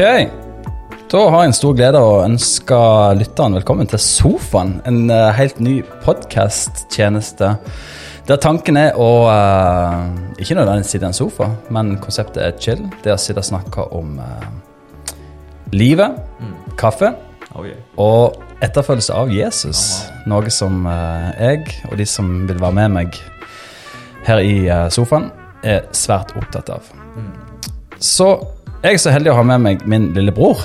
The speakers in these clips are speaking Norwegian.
Ok. Da har jeg en stor glede å ønske lytteren velkommen til Sofaen. En eh, helt ny podkast-tjeneste. Der tanken er å uh, ikke nødvendigvis sitte i en sofa, men konseptet er chill. Det å sitte og snakke om uh, livet, kaffe Oh, yeah. og etterfølgelse av Jesus. Noe som jeg og de som vil være med meg her i sofaen, er svært opptatt av. Så jeg er så heldig å ha med meg min lillebror,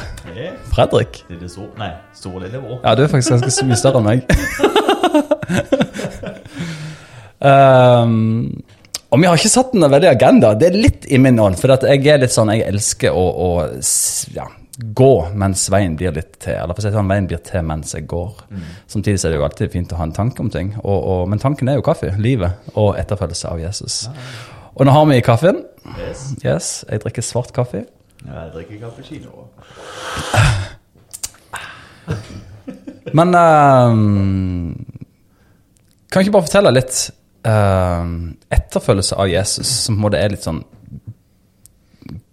Fredrik. Lille stor, nei, stor lillebror. Ja, du er faktisk ganske mye større enn meg. um, og vi har ikke satt en veldig agenda. Det er litt i min ånd. For at jeg er litt sånn, jeg elsker å, å ja, gå mens veien blir litt til. Eller for å si sånn, veien blir til mens jeg går. Samtidig er det jo alltid fint å ha en tanke om ting. Og, og, men tanken er jo kaffe, livet og etterfølgelse av Jesus. Og nå har vi kaffen. Yes. Yes, jeg drikker svart kaffe. Jeg drikker cappuccino. Men uh, Kan ikke bare fortelle litt uh, etterfølgelse av Jesus, som på en måte er litt sånn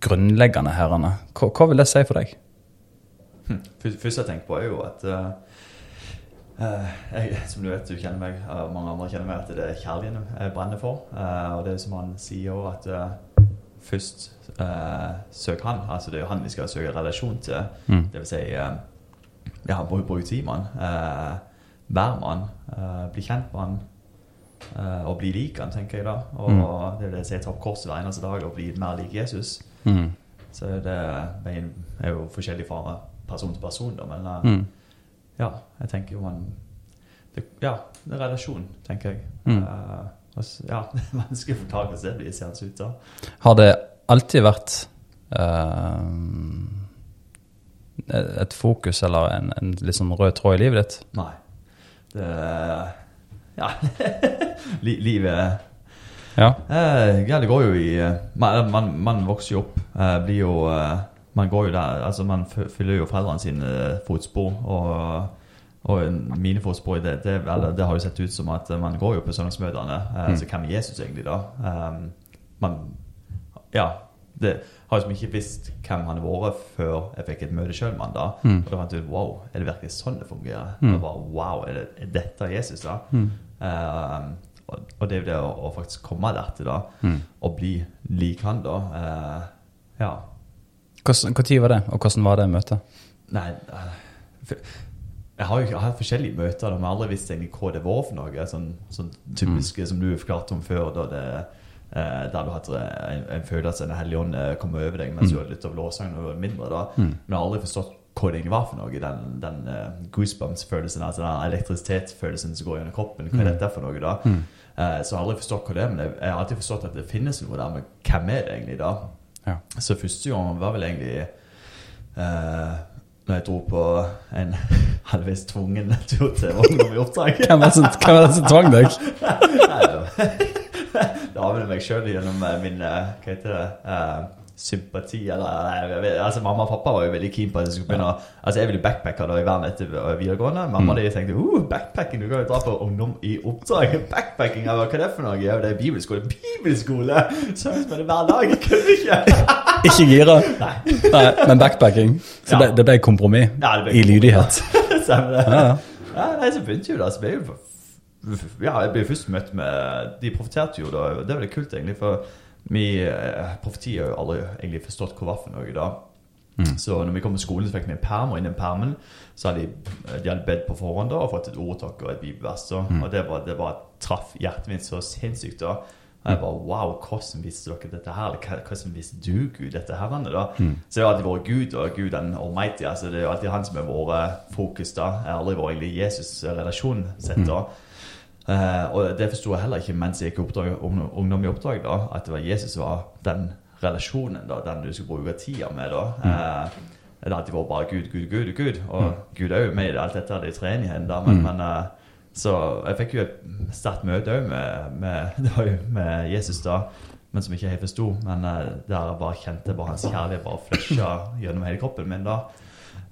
grunnleggende her. Anne. Hva, hva vil det si for deg? Først først jeg tenker på, er jo at eh, eh, jeg, Som du vet, du kjenner meg, og mange andre kjenner meg, at det er kjærligheten jeg brenner for. Uh, og det er som han sier også, at eh, først uh, søk han. Altså det er jo han vi skal søke relasjon til. Mm. Det vil si uh, ja, bruk, bruk han. Uh, vær med han. Uh, bli kjent med han. Uh, og bli lik han, tenker jeg da. Og Mm. det er det jeg sier, ta opp korset hver eneste dag og bli mer lik Jesus. Mm. Så det veien er jo forskjellig fra person til person, da, men Mm. ja, jeg tenker jo man det, Ja, det er relasjon, tenker jeg. Mm. Og ja, det er vanskelig å forklare hvordan det blir seende ut da. Har det alltid vært uh, et fokus eller en, en litt sånn rød tråd i livet ditt? Nei. Det Ja. Li, livet Ja. eh, Ja, det går jo i eh, Man, man, man vokser jo opp. eh, blir jo eh, Man går jo der Altså, man fyller jo foreldrene sine eh, fotspor, og og mine fotspor det, det, eller, det har jo sett ut som at man går jo på søndagsmøtene. Eh, Mm. Så hvem er Jesus egentlig, da? Man Ja. Det har liksom ikke visst hvem han har vært før jeg fikk et møte sjøl da. Mm. Og da fant jeg ut wow, er det virkelig sånn det fungerer? Mm. Og bare, wow, er, det, er dette Jesus, da? Mm. Uh, og, og det er jo det å, å faktisk komme der til, da, Mm. og bli lik han, da. Uh, ja. Når var det, og hvordan var det møtet? Nei eh, Jeg har jo jeg har forskjellige møter, da, jeg har aldri visst egentlig hva det var for noe. Sånn, sånn typiske som du forklarte om før, da det eh, der du hadde en, en følelse av Den hellige ånd eh, kom over deg mens du hadde lyttet av lovsangen og var mindre. da Mm. Men jeg har aldri forstått hva det egentlig var for noe. Den, den uh, goosebumps-følelsen, altså den elektrisitetsfølelsen som går gjennom kroppen. Hva er Mm. dette for noe, da? Mm. Uh, så jeg har aldri forstått hva det er, men jeg, jeg har alltid forstått at det finnes noe der, men hvem er det egentlig da? Ja. Så første gang var vel egentlig uh, når jeg dro på en halvveis tvungen tur til ungdom i oppdrag. Hvem var det som tvang deg? Har vel meg sjøl gjennom eh, min eh, Hva heter det? Uh, sympati, eller vet, altså Mamma og pappa var jo veldig keen på at jeg skulle begynne å Altså Jeg ville backpacke da i verden etter videregående. Mamma Mm. de tenkte uh, backpacking, du kan jo dra på ungdom i oppdrag. Backpacking, bare, hva er det for noe? Ja, det er bibelskole. Bibelskole! Søndagsmøte hver dag! Jeg kødder ikke! Ikke gira? Nei. Nei, men backpacking. Så Ja. det, det ble kompromiss Ja, i lydighet. Stemmer det. Ja, ja. Nei, så begynte jo da, så ble jo Ja, jeg ble først møtt med De profeterte jo da, det er veldig kult egentlig, for vi eh, profetier har jo aldri egentlig forstått hva var for noe da. Mm. Så når vi kom på skolen, så fikk vi en perm, og innen permen så hadde de, de hadde bedt på forhånd da, og fått et ordtak og et bibelvers. Mm. Og det bare, det bare traff hjertet mitt så sinnssykt da. Og jeg bare Wow, hvordan visste dere dette her? Eller hvordan visste du, Gud, dette her? da? Mm. Så det har alltid vært Gud og Gud den allmighty. altså Det er jo alltid han som har vært fokus. da. Jeg har aldri vært egentlig Jesus-relasjon sett da. Eh, og det forsto jeg heller ikke mens jeg gikk oppdrag, ungdom i oppdrag. da, At det var Jesus var den relasjonen, da, den du skulle bruke tida med. da. Uh, det har alltid vært bare Gud, Gud, Gud, Gud. Og Gud er jo med i alt dette, det treenigheten. Men, Mm. men uh, så jeg fikk jo et sterkt møte òg med, med, det var jo med Jesus da. Men som ikke jeg helt forsto. Men der jeg bare kjente bare hans kjærlighet bare flusha gjennom hele kroppen min. da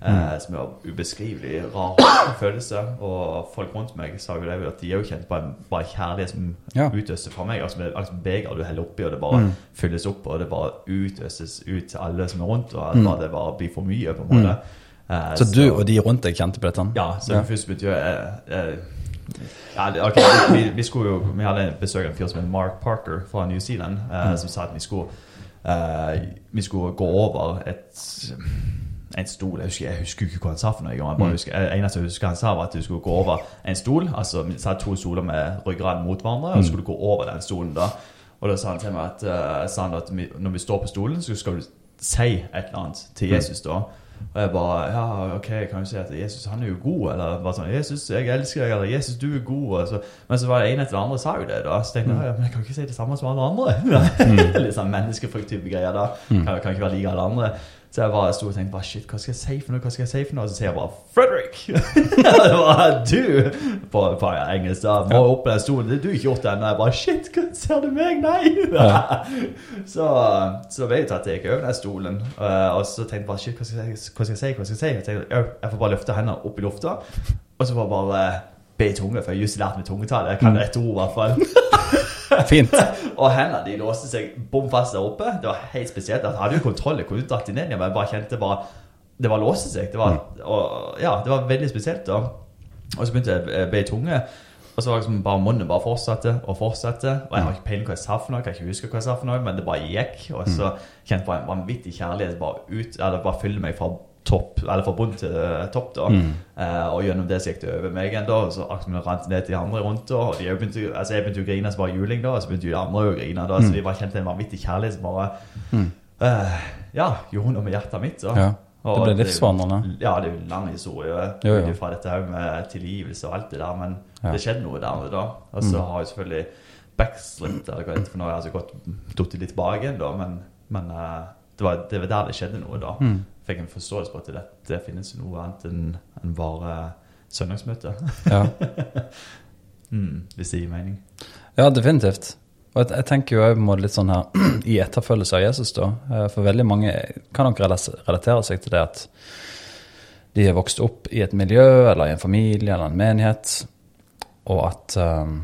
Eh, som en ubeskrivelig rar følelse. Og folk rundt meg sa jo det at de er jo kjent på en bare kjærlighet som Ja. utøses fra meg. Altså altså beger du heller oppi, og det bare Mm. fylles opp, og det bare utøses ut til alle som er rundt, og Mm. det bare blir for mye, på en måte. Eh, Så du og de rundt deg kjente på dette? ja, så Ja. først begynte jeg eh, eh, ja, det- ok, vi, vi skulle jo Vi hadde besøk av en fyr som het Mark Parker fra New Zealand, eh, Mm. som sa at vi skulle eh, Vi skulle gå over et en stol Jeg husker, jeg husker ikke hva han sa for noe. Jeg bare Mm. husker, det eneste jeg husker han sa, var at du skulle gå over en stol. Altså vi satt to stoler med ryggraden mot hverandre, og Mm. så skulle du gå over den stolen. da Og da sa han til meg at, uh, sa han at vi, når vi står på stolen, så skal du si et eller annet til Mm. Jesus. da og jeg bare Ja, ok, kan du si at Jesus han er jo god. Eller bare sånn Jesus, jeg elsker deg. Eller Jesus, du er god. Så, men så var det ene etter det andre sa jo det. da Så tenkte jeg ja, men jeg kan ikke si det samme som alle andre. Litt sånn menneskefrykt-type greier. da Mm. kan, kan ikke være like alle andre. Så jeg bare sto og tenkte bare, shit, hva skal jeg si for noe? Hva skal jeg si for noe? Og så sier jeg bare 'Fredrik'! det var du! På, på engelsk. da Må opp den stolen. Det har du ikke gjort ennå. Jeg bare Shit, hva ser du meg? Nei! så, så vet jeg at jeg over den stolen. eh, og så tenkte jeg bare shit, hva skal jeg, si? hva skal jeg si? Hva skal jeg si? Jeg, tenkte, jeg får bare løfte hendene opp i lufta. Og så var det bare be i tunge, for jeg har just lært meg tungetall. Jeg kan ett ord, i hvert fall. Fint. Og hendene de låste seg bom fast der oppe. Det var helt spesielt. Jeg hadde jo kontroll. Jeg kunne dratt dem ned igjen, men jeg bare kjente bare Det var låste seg. Det var, og, ja, det var veldig spesielt. da Og så begynte jeg å be i tunge. Og så var det liksom bare munnen bare fortsatte og fortsatte. Og jeg har ikke peiling hva jeg sa for noe, jeg kan ikke huske hva jeg sa for noe, men det bare gikk. Og så kjente jeg bare en vanvittig kjærlighet bare ut Eller bare fylle meg fra topp, eller fra bunn til eh, topp. da Mm. Eh, og gjennom det så gikk det over meg igjen, da. Og så akkurat vi rant ned til de andre rundt. da Og de begynte, altså jeg begynte å grine som bare juling, da. Og så begynte de andre å grine. da Så Mm. vi bare kjente en vanvittig kjærlighet som bare Mm. eh, Ja, gjorde noe med hjertet mitt. da Ja. Det ble livsvandrende. Ja, det er jo en lang historie Jo, jo. fra dette her med tilgivelse og alt det der, men Ja. det skjedde noe der da. Og så Mm. har jeg selvfølgelig backslipped, eller hva det heter for noe. Altså gått datt litt tilbake igjen, da, men, men eh, det, var, det var der det skjedde noe, da. Fikk en forståelse på at det, det finnes noe annet enn en bare søndagsmøte. Ja. Mm, hvis det gir mening. ja, definitivt. Og jeg, jeg tenker jo en måte litt sånn her i etterfølgelse av Jesus, da. Eh, For veldig mange kan nok relatere seg til det at de er vokst opp i et miljø eller i en familie eller en menighet, og at, um,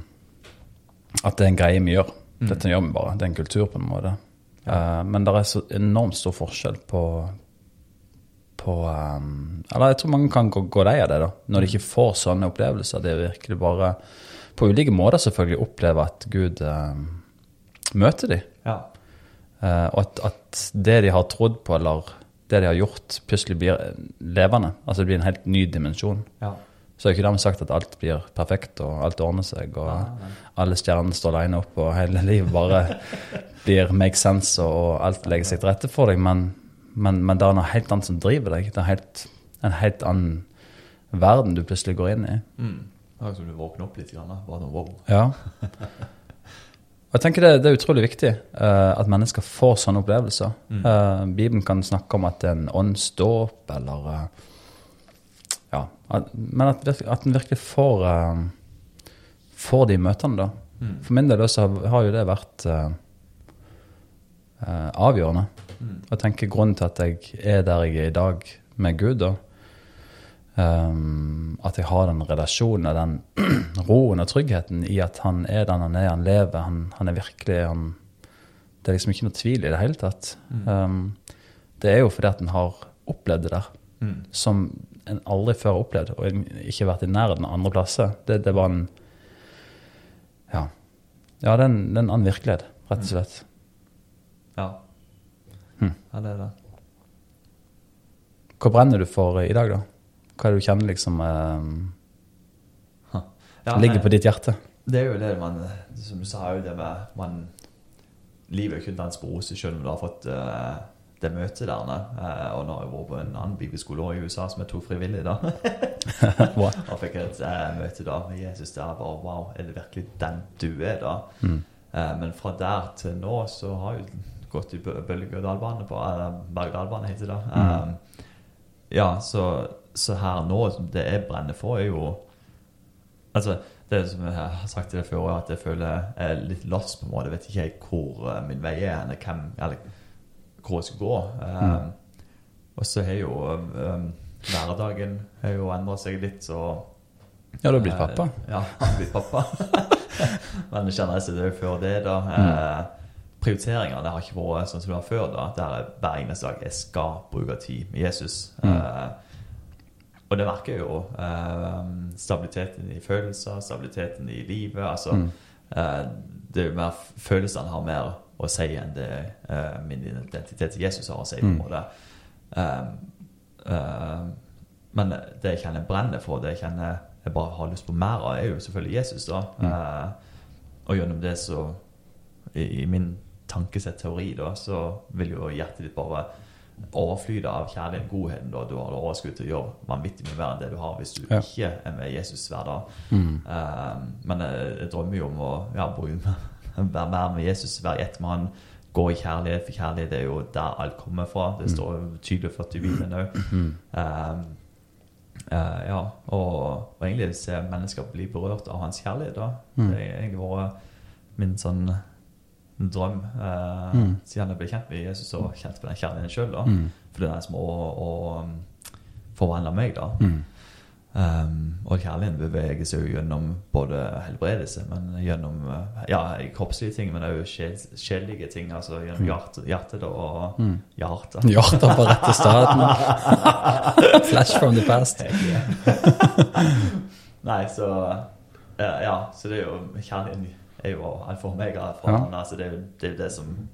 at det er en greie vi gjør. Mm. Dette gjør vi bare. Det er en kultur på en måte. Eh, men det er så enormt stor forskjell på, på um, Eller jeg tror mange kan gå, gå lei av det, da. Når de ikke får sånne opplevelser. Det er virkelig bare På ulike måter selvfølgelig oppleve at Gud um, møter dem. Ja. Uh, og at, at det de har trodd på, eller det de har gjort, plutselig blir levende. Altså det blir en helt ny dimensjon. ja. Så er ikke dermed sagt at alt blir perfekt, og alt ordner seg, og ja, alle stjernene står line opp, og hele livet bare blir make sense, og alt legger seg til rette for deg, men, men, men det er noe helt annet som driver deg. Det er helt, en helt annen verden du plutselig går inn i. Mm. Det er som du våkner opp litt. Grann, bare noe wow. Ja. Jeg tenker det, det er utrolig viktig uh, at mennesker får sånne opplevelser. Mm. Uh, Bibelen kan snakke om at det er en åndsdåp, eller uh, Ja. At, men at, at en virkelig får, får de møtene, da. Mm. For min del også har, har jo det vært avgjørende. Mm. Og tenker grunnen til at jeg er der jeg er i dag med Gud, da, Um, at jeg har den relasjonen og den roen og tryggheten i at han er den han er, han lever, han, han er virkelig han, Det er liksom ikke noe tvil i det hele tatt. Mm. Um, det er jo fordi at en har opplevd det der, Mm. som en aldri før har opplevd, og ikke vært i nærheten av andre plasser. Det, det var en Ja. Ja, det er en, annen virkelighet, rett og slett. Ja. Mm. ja, det er det. Hva brenner du for i dag, da? Hva er det du kjenner liksom eh, Ja, ligger på ditt hjerte? Det er jo det man Som du sa, jo det med man, Livet er ikke en dans på roser selv om du har fått uh, det møtet der. Uh, og nå har jeg vært på en annen bibelskole i USA som jeg tok frivillig. da Og fikk et uh, møte da med Jesus der. Bare, wow, er det virkelig den du er, da? Mm. Men fra der til nå så har jeg gått i bø- bølge- og dalbane på berg-og-dal-bane, heter det. Mm. Um, ja, så, så her nå, det jeg brenner for, er jo Altså, det som jeg har sagt til deg før, at jeg føler jeg er litt lost på en måte. Jeg vet ikke hvor eh, min vei er, eller hvem, eller hvor jeg skal gå. Um, Mm. Og så har jo um, hverdagen har jo endra seg litt, så Ja, du har blitt pappa. Eh, ja, han har blitt pappa. Men generelt kjenner jeg det jo før det, da. Eh, prioriteringene det har ikke vært sånn som det var før. da Der er hver eneste dag jeg skal bruke tid med Jesus. Eh, og det merker jeg jo. Eh, stabiliteten i følelser, stabiliteten i livet. Altså, eh, det er jo mer Følelsene har mer å si enn det eh, min identitet til Jesus har å si. på en måte. Eh, eh, men det jeg kjenner brenner for, det jeg kjenner jeg bare har lyst på mer av, er jo selvfølgelig Jesus. da. Eh, og gjennom det så i, i min tankesett teori, da, så vil jo hjertet ditt bare overflyte av kjærligheten, godheten. da, Du har overskudd til å gjøre vanvittig mye mer enn det du har hvis du Ja. ikke er med Jesus hver dag. Mm. Eh, men jeg, jeg drømmer jo om å ja, være mer med Jesus, være i ett med han, gå i kjærlighet, for kjærlighet er jo der alt kommer fra. Det står jo tydelig ført i Bibelen òg. ja, og, og egentlig se mennesker bli berørt av hans kjærlighet. da. Det har egentlig vært min sånn drøm eh, siden jeg ble kjent med Jesus og kjent på den kjærligheten sjøl. For det er den som har um, forvandla meg. da. Um, og kjærligheten beveger seg jo gjennom både helbredelse, men gjennom uh, ja, kroppslige ting, men òg sjel, ting. Altså gjennom hjertet, hjertet da, og hjertet. Hjertet på rette staden. Flash from the past. Nei, så ja, ja, så det er jo Kjærligheten er jo alfa og omega for Ja. han. Altså, det er jo det, er det som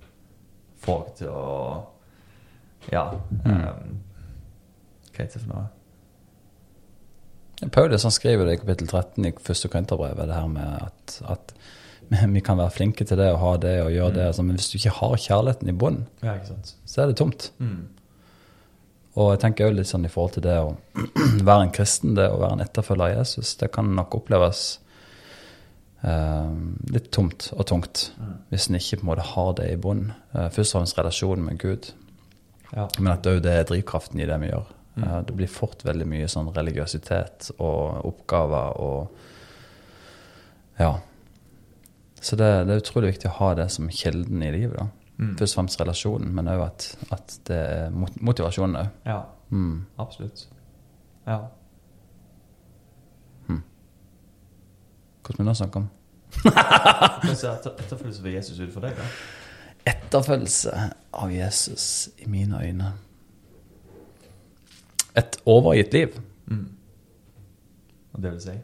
får til å Ja. Mm. Um, hva heter det for noe? Paulus han skriver det i kapittel 13 i første Korinterbrevet, det her med at, at vi kan være flinke til det og ha det og gjøre det, altså, men hvis du ikke har kjærligheten i bunnen, Ja, så er det tomt. Mm. Og jeg tenker også litt sånn i forhold til det å være en kristen, det å være en etterfølger av Jesus, det kan nok oppleves litt tomt og tungt hvis en ikke på en måte har det i bunnen. Eh, først og fremst relasjonen med Gud, Ja. men at det er drivkraften i det vi gjør. Eh, det blir fort veldig mye sånn religiøsitet og oppgaver og Ja. Så det, det er utrolig viktig å ha det som kilden i livet. da. Mm. Først og fremst relasjonen, men òg at, at det er motivasjonen òg. ja. Mm. Absolutt. Ja. Hvordan vi du snakke om? Etterfølgelse ved Jesus ut for deg, da? Etterfølgelse av Jesus i mine øyne. Et overgitt liv. Og det vil si?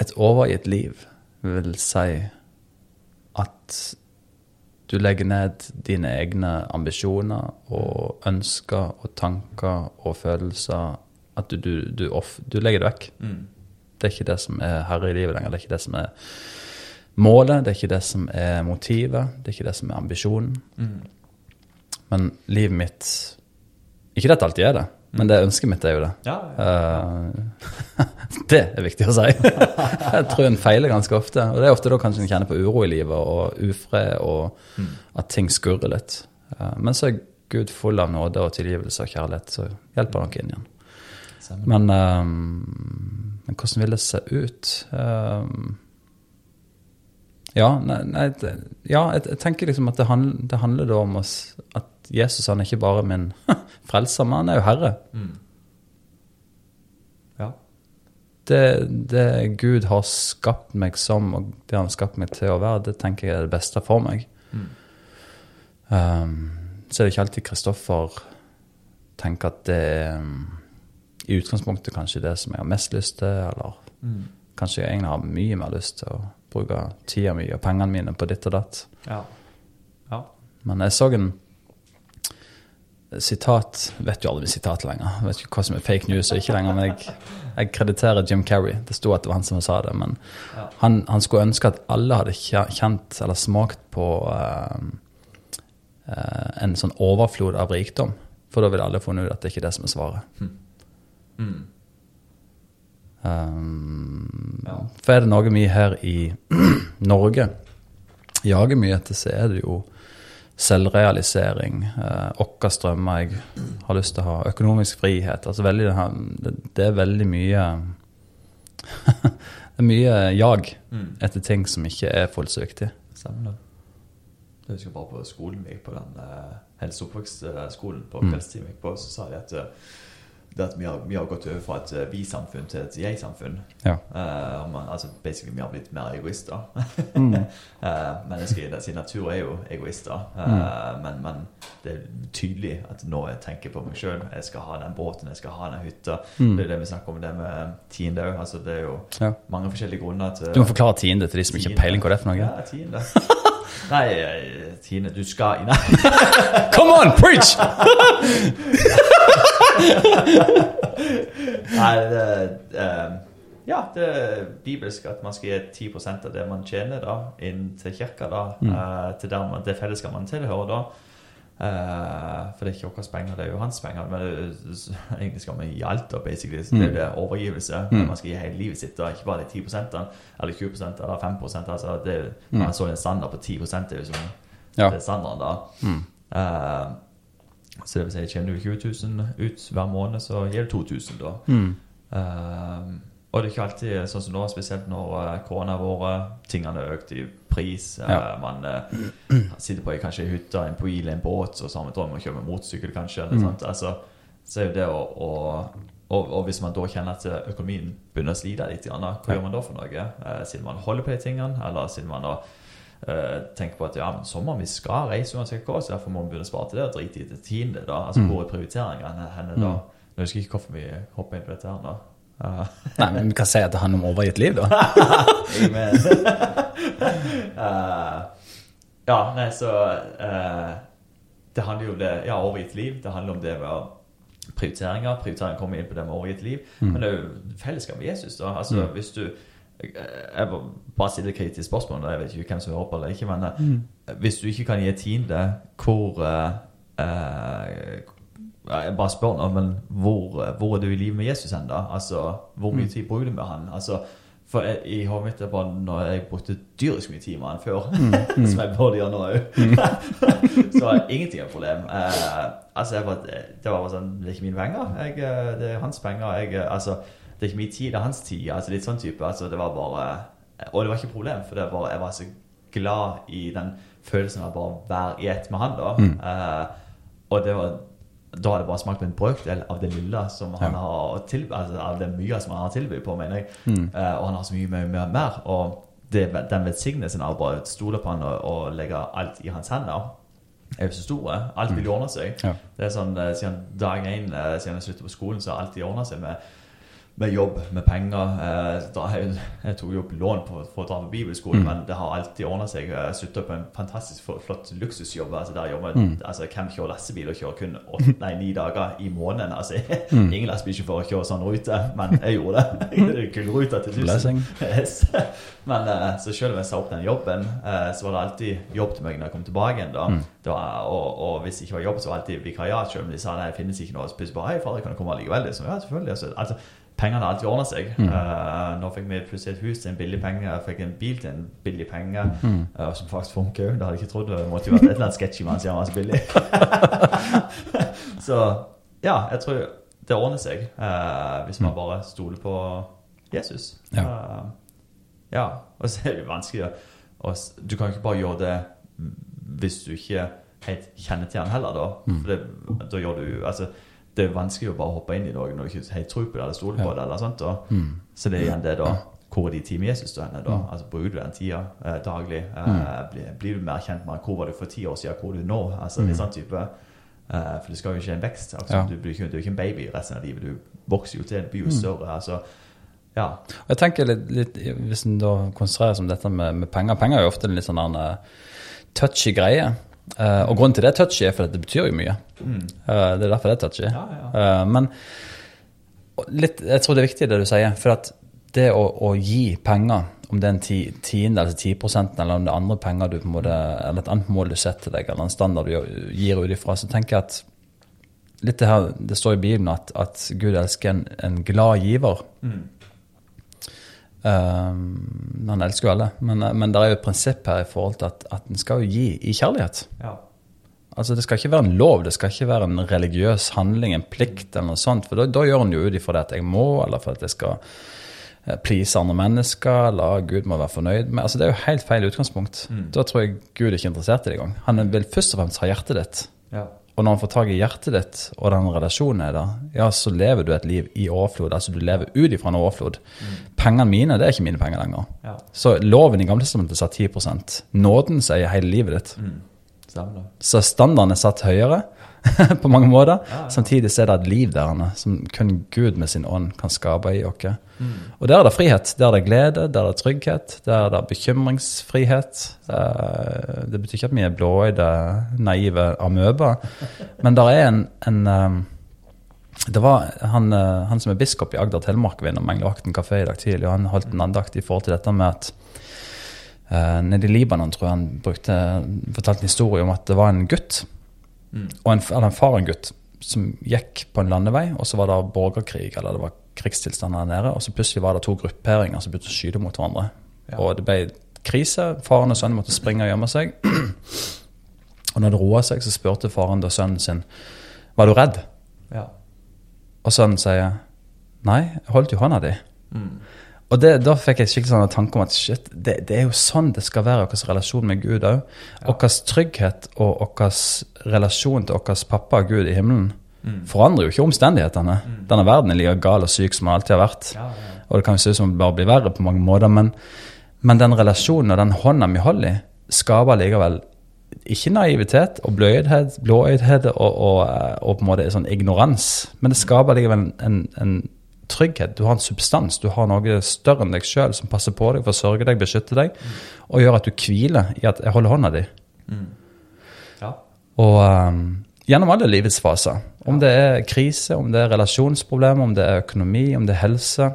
Et overgitt liv vil si at du legger ned dine egne ambisjoner og ønsker og tanker og følelser. At du, du, du, off, du legger det vekk. Mm. Det er ikke det som er herre i livet lenger. Det er ikke det som er målet, det er ikke det som er motivet, det er ikke det som er ambisjonen. Men livet mitt Ikke det at det alltid er det, men det ønsket mitt er jo det. Ja, ja. Uh, det er viktig å si. Jeg tror en feiler ganske ofte. Og det er ofte da kanskje en kjenner på uro i livet og ufred, og at ting skurrer litt. Uh, Men så er Gud full av nåde og tilgivelse og kjærlighet, så hjelper han oss inn igjen. Stemmer. Men, um, men hvordan vil det se ut? Um, ja, nei, nei, ja jeg, jeg tenker liksom at det, handler, det handler da om oss, at Jesus han er ikke bare min frelser, men han er jo herre. Ja. Det, det Gud har skapt meg som, og det han har skapt meg til å være, det tenker jeg er det beste for meg. Ehm, så er det ikke alltid Kristoffer tenker at det er um, i utgangspunktet kanskje det som jeg har mest lyst til, eller kanskje jeg egentlig har mye mer lyst til å bruke tida mi og pengene mine på ditt og datt. Ja. ja. Men jeg så en sitat Vet jo aldri med sitat lenger. Vet ikke hva som er fake news og ikke lenger. Men jeg, jeg krediterer Jim Carrey. Det sto at det var han som sa det. Men Ja. han, han skulle ønske at alle hadde kjent eller smakt på uh, uh, en sånn overflod av rikdom. For da ville alle funnet ut at det ikke er det som er svaret. Mm. Um, Ja. For er det noe vi her i Norge jager mye etter, så er det jo selvrealisering. Eh, Våre strømmer jeg har lyst til å ha. Økonomisk frihet. Altså veldig, det, er veldig mye Det er mye jag Mm. etter ting som ikke er fullt så viktig. Stemmer det. Jeg husker bare på skolen vi gikk på den eh, helse- og oppvekstskolen på Mm. kveldstid gikk på, så sa de at eh, det at vi har, vi har gått over fra et eh, vi-samfunn til et jeg-samfunn. Ja. Uh, altså basically vi har blitt mer egoister. Mm. uh, mennesker i sin natur er jo egoister. uh, Mm. men, men det er tydelig at nå jeg tenker på meg sjøl. Jeg skal ha den båten, jeg skal ha den hytta. Mm. Det er det vi snakker om det med tiende òg. Altså, det er jo Ja. mange forskjellige grunner til Du må forklare tiende til de som ikke har peiling på det for noe. Ja, tiende. Nei, Tine, Du skal Nei. Come on, preach! Nei, det, eh, ja, det er bibelsk at man skal gi 10 av det man tjener, da, inn til kirka. da, eh, Til der man, det fellesskapet man tilhører. da. Uh, for det er ikke våre penger, det er jo hans penger. Men det, egentlig skal man gi alt, da, basically. Så det er det overgivelse. Mm. Man skal gi hele livet sitt, da, ikke bare de 10 eller 20% eller 5% altså det, Man så en standard på 10 det er jo som Ja. det er standarden, da. Mm. Eh, så det vil si, tjener du 20 000 ut hver måned, så gir du 2000 da. Mm. Eh, og det er ikke alltid sånn som nå, spesielt når uh, korona har vært, tingene har økt i pris. eh, Ja. Man uh, sitter på kanskje en hytte, en bil, en båt, og så har man drøm om å kjøre med motorsykkel, kanskje. Eller Mm. Altså, så er jo det å, å og, og hvis man da kjenner at økonomien begynner å slite litt, hva Ja. gjør man da for noe? Eh, siden man holder på de tingene, eller siden man da eh, tenker på at ja, men sommeren vi skal reise uansett hva, så derfor må vi begynne å spare til det og drite i det tiende. da, Altså Mm. hvor er prioriteringene henne da? Mm. Jeg husker ikke hvorfor vi hopper inn på dette her nå. Uh, Nei, men vi kan si at det handler om overgitt liv, da. Eh, ja, nei, så uh, Det handler jo om det Ja, overgitt liv. Det handler om det med prioriteringer. Prioritering kommer inn på det med overgitt liv. Mm. Men det er jo fellesskap med Jesus, da. Altså, Mm. hvis du jeg bare stiller kritisk spørsmål, jeg vet ikke hvem som hører på eller ikke, men eh, Mm. hvis du ikke kan gi tiende, hvor eh, eh, Jeg bare spør nå, men hvor, eh, hvor er du i livet med Jesus ennå? Altså, hvor mye Mm. tid bruker du med han? Altså, for jeg, i hodet mitt er bare når jeg brukte dyrisk mye tid med han før, Mm. som jeg burde gjøre nå òg, så er ingenting et problem. Eh, altså, var, det var bare sånn Det er ikke mine penger. Jeg, det er hans penger. Jeg, altså, det er ikke min tid, det er hans tid. Altså, litt sånn type. Altså, det var bare Og det var ikke et problem, for det var, jeg var så glad i den følelsen av bare å være i ett med han, da. Mm. Eh, og det var da har det bare smakt en brøkdel av det lille som han Ja. har tilby, altså av det mye som han har tilbudt på, mener jeg. Mm. Eh, og han har så mye, mye, mye mer. Og det, den velsignelsen av bare stole på han og, og legge alt i hans hender, er jo så store. Alt vil ordne seg. Ja. Det er sånn, eh, Siden dag én, eh, siden jeg sluttet på skolen, så har alltid ordna seg med, med jobb, med penger. Eh, jeg, jeg tok jo opp lån på, for å dra på bibelskolen, Mm. men det har alltid ordna seg. Jeg slutta på en fantastisk flott, luksusjobb. altså Der jobber Mm. altså, Hvem kjører lastebil og kjører kun åtte, nei, ni dager i måneden? altså Mm. Ingen lastebilsjåfør kjører sånn rute, men jeg gjorde det. Gullruta til 1000. Yes. Men eh, så selv om jeg sa opp den jobben, eh, så var det alltid jobb til meg når jeg kom tilbake igjen. da. Mm. Det og, og hvis det ikke var jobb, så var det alltid vikariat. Selv om de sa nei, det finnes ikke noe. Så plutselig bare hei, far, kan du komme likevel? Er sånn, ja, selvfølgelig. Altså, altså, pengene alltid ordna seg. Mm. Uh, nå fikk vi plutselig et hus til en billig penge. Jeg fikk en bil til en billig penge, Mm. uh, som faktisk funker òg. Det hadde jeg ikke trodd. Det måtte jo vært et eller annet sketchy med han siden han var så billig. så ja, jeg tror det ordner seg uh, hvis man bare stoler på Jesus. Mm. Ja. Ja. Og så er det vanskelig å å Du kan ikke bare gjøre det hvis du ikke helt kjenner til han heller, da. Mm. For det, da gjør du Altså, det er vanskelig å bare hoppe inn i noe når du ikke helt tror på det eller stoler på det. eller sånt Og, Mm. Så det er igjen det, da. Hvor er de med Jesus da? hender da? Mm. Altså, Bruker du den tida eh, daglig? Eh, Mm. blir, blir du mer kjent med? Hvor var du for ti år siden? Hvor er du nå? Altså, Mm. litt sånn type eh, For det skal jo ikke en vekst. Altså, Ja. du, blir ikke, du er ikke en baby resten av livet. Du vokser jo til, du blir jo Mm. større. altså ja. Og Jeg tenker litt, litt Hvis en da konsentrerer seg om dette med, med penger Penger er jo ofte en litt sånn eh, touchy greie. Eh, og grunnen til det er touchy, er fordi det betyr jo mye. Mm. Uh, det er derfor det er touchy. Ja, ja. Uh, men litt, jeg tror det er viktig det du sier. For at det å, å gi penger, om det er en ti, tiende eller ti prosenten, eller om det er andre penger du på en måte, eller et annet mål du setter deg, eller en standard du gir ut ifra, så tenker jeg at litt det her, det står i Bibelen at, at Gud elsker en, en glad giver. Mm. Um, han elsker jo alle, men, men det er jo et prinsipp her i forhold til at, at en skal jo gi i kjærlighet. ja. Altså Det skal ikke være en lov, det skal ikke være en religiøs handling, en plikt eller noe sånt. For da, da gjør en jo ut ifra det at jeg må, eller for at jeg skal eh, please andre mennesker, eller Gud må være fornøyd med Altså Det er jo helt feil utgangspunkt. Mm. Da tror jeg Gud er ikke interessert i det engang. Han vil først og fremst ha hjertet ditt. ja. Og når han får tak i hjertet ditt, og den relasjonen er der, ja, så lever du et liv i overflod. Altså du lever ut ifra en overflod. Pengene mine, det er ikke mine penger lenger. Ja. Så loven i Gamletestamentet sa 10 Nåden sier hele livet ditt. Mm. Så standarden er satt høyere på mange måter. Ja, ja. Samtidig så er det et liv der inne som kun Gud med sin ånd kan skape i oss. Mm. Og der er det frihet. Der er det glede, der er det trygghet, der er det bekymringsfrihet. Det, Det betyr ikke at vi er blåøyde, naive amøber, men der er en, en eh, det var han, eh, han som er biskop i Agder Telemark ved innom Englevakten kafé i dag tidlig, og han holdt en andakt i forhold til dette med at uh, nede i Libanon tror jeg han brukte, fortalte en historie om at det var en gutt, Mm. og en, eller en far og en gutt, som gikk på en landevei, og så var det borgerkrig, eller det var krigstilstand der nede, og så plutselig var det to grupperinger som begynte å skyte mot hverandre. Ja. Og det ble krise. Faren og sønnen måtte springe og gjemme seg. og når det roa seg, så spurte faren da sønnen sin var du redd. Ja. Og sønnen sier nei, jeg holdt jo hånda di. Mm. Og det, da fikk jeg skikkelig sånn tanke om at shit, det, det er jo sånn det skal være vår relasjon med Gud òg. Vår trygghet og vår relasjon til vår pappa Gud i himmelen Mm. forandrer jo ikke omstendighetene. Mm. Denne verden er like gal og syk som den alltid har vært. Ja, ja. Og det kan jo se ut som det bare blir verre på mange måter, men, men den relasjonen og den hånda vi holder i, skaper likevel ikke naivitet og bløydhet, blåøydhet og, og, og på en måte sånn ignorans, men det skaper likevel en, en, en trygghet. Du har en substans, du har noe større enn deg sjøl som passer på deg, forsørger deg, beskytter deg, og gjør at du hviler i at jeg holder hånda di. Mm. ja. Og um, gjennom alle livets faser. Om det er krise, om det er relasjonsproblemer, om det er økonomi, om det er helse,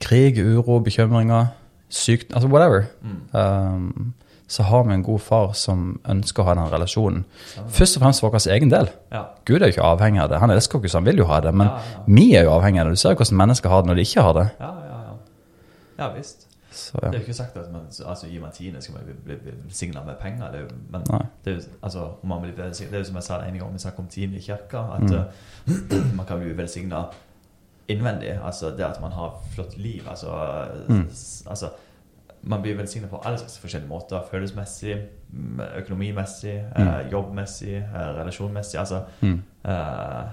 krig, uro, bekymringer, sykdom, altså whatever. Mm. Um, så har vi en god far som ønsker å ha den relasjonen. Stemmer. Først og fremst for vår egen del. Ja. Gud er jo ikke avhengig av det. Han elsker oss, han vil jo ha det. Men Ja, ja. vi er jo avhengig av det. Du ser jo hvordan mennesker har det når de ikke har det. Ja, ja, ja. Ja visst. Så, Det er jo ikke sagt at man altså, gir man tiende, skal man bli, velsigna med penger. Det er jo, men det er jo altså, om man blir det er jo som jeg sa en gang vi snakket om tiende i kirka, at Mm. uh, man kan bli velsigna innvendig. Altså det at man har flott liv. Altså, Mm. altså man blir velsignet på alle slags forskjellige måter. Følelsesmessig, økonomimessig, økonomimessig, eh, jobbmessig, eh, relasjonmessig. Altså Mm. eh,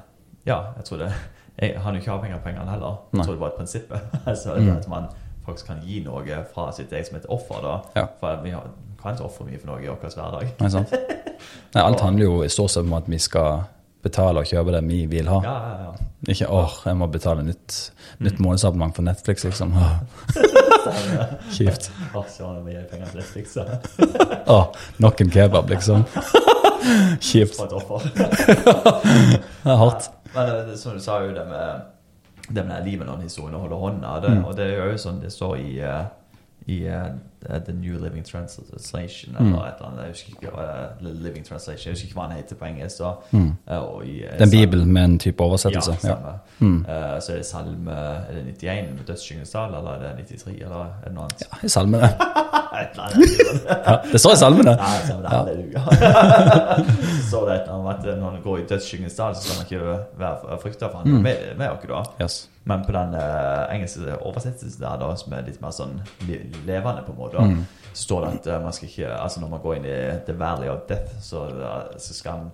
Ja, jeg tror det jeg, Han er jo ikke avhengig av pengene heller. Nei. Jeg tror det var et prinsipp. altså, Mm. At man faktisk kan gi noe fra sitt eget som et offer. da Ja. For vi har, kan ikke ofre mye for noe i vår hverdag. Nei, sant? Nei, alt handler jo i stort sett om at vi skal betale og kjøpe det vi vil ha. Ja, ja, ja. Ikke åh, jeg må betale nytt, nytt månedsabonnement for Netflix, liksom. Åh, Kjipt. Åh, nok en kebab, liksom. Kjipt. for et offer. Det er hardt. Men eh, det, som du sa jo det med det med livet og historien holder holde hånda. Det, Mm. Og det er jo sånn det står i, eh, i eh, The New Living Translation, Mm. eller et eller annet. Jeg husker ikke The Living Translation, jeg husker ikke hva den heter på engelsk. da. Mm. Og i, den Det er en bibel med en type oversettelse. Ja, Ja. Mm. Så er det salme Er det 91 med dødsskyggens eller er det 93, eller er det noe annet? ja, I salmene. Ja, det står i salmene. Nei, det. Ja. Halleluja. så står det et om at når man går i dødsskyggens så skal man ikke være frykta for han Mm. med, med oss da. Yes. Men på den engelske oversettelsen der, da, som er litt mer sånn levende, på en måte, Mm. så står det at eh, man skal ikke Altså når man går inn i The Valley of Death, så, eh, så skal man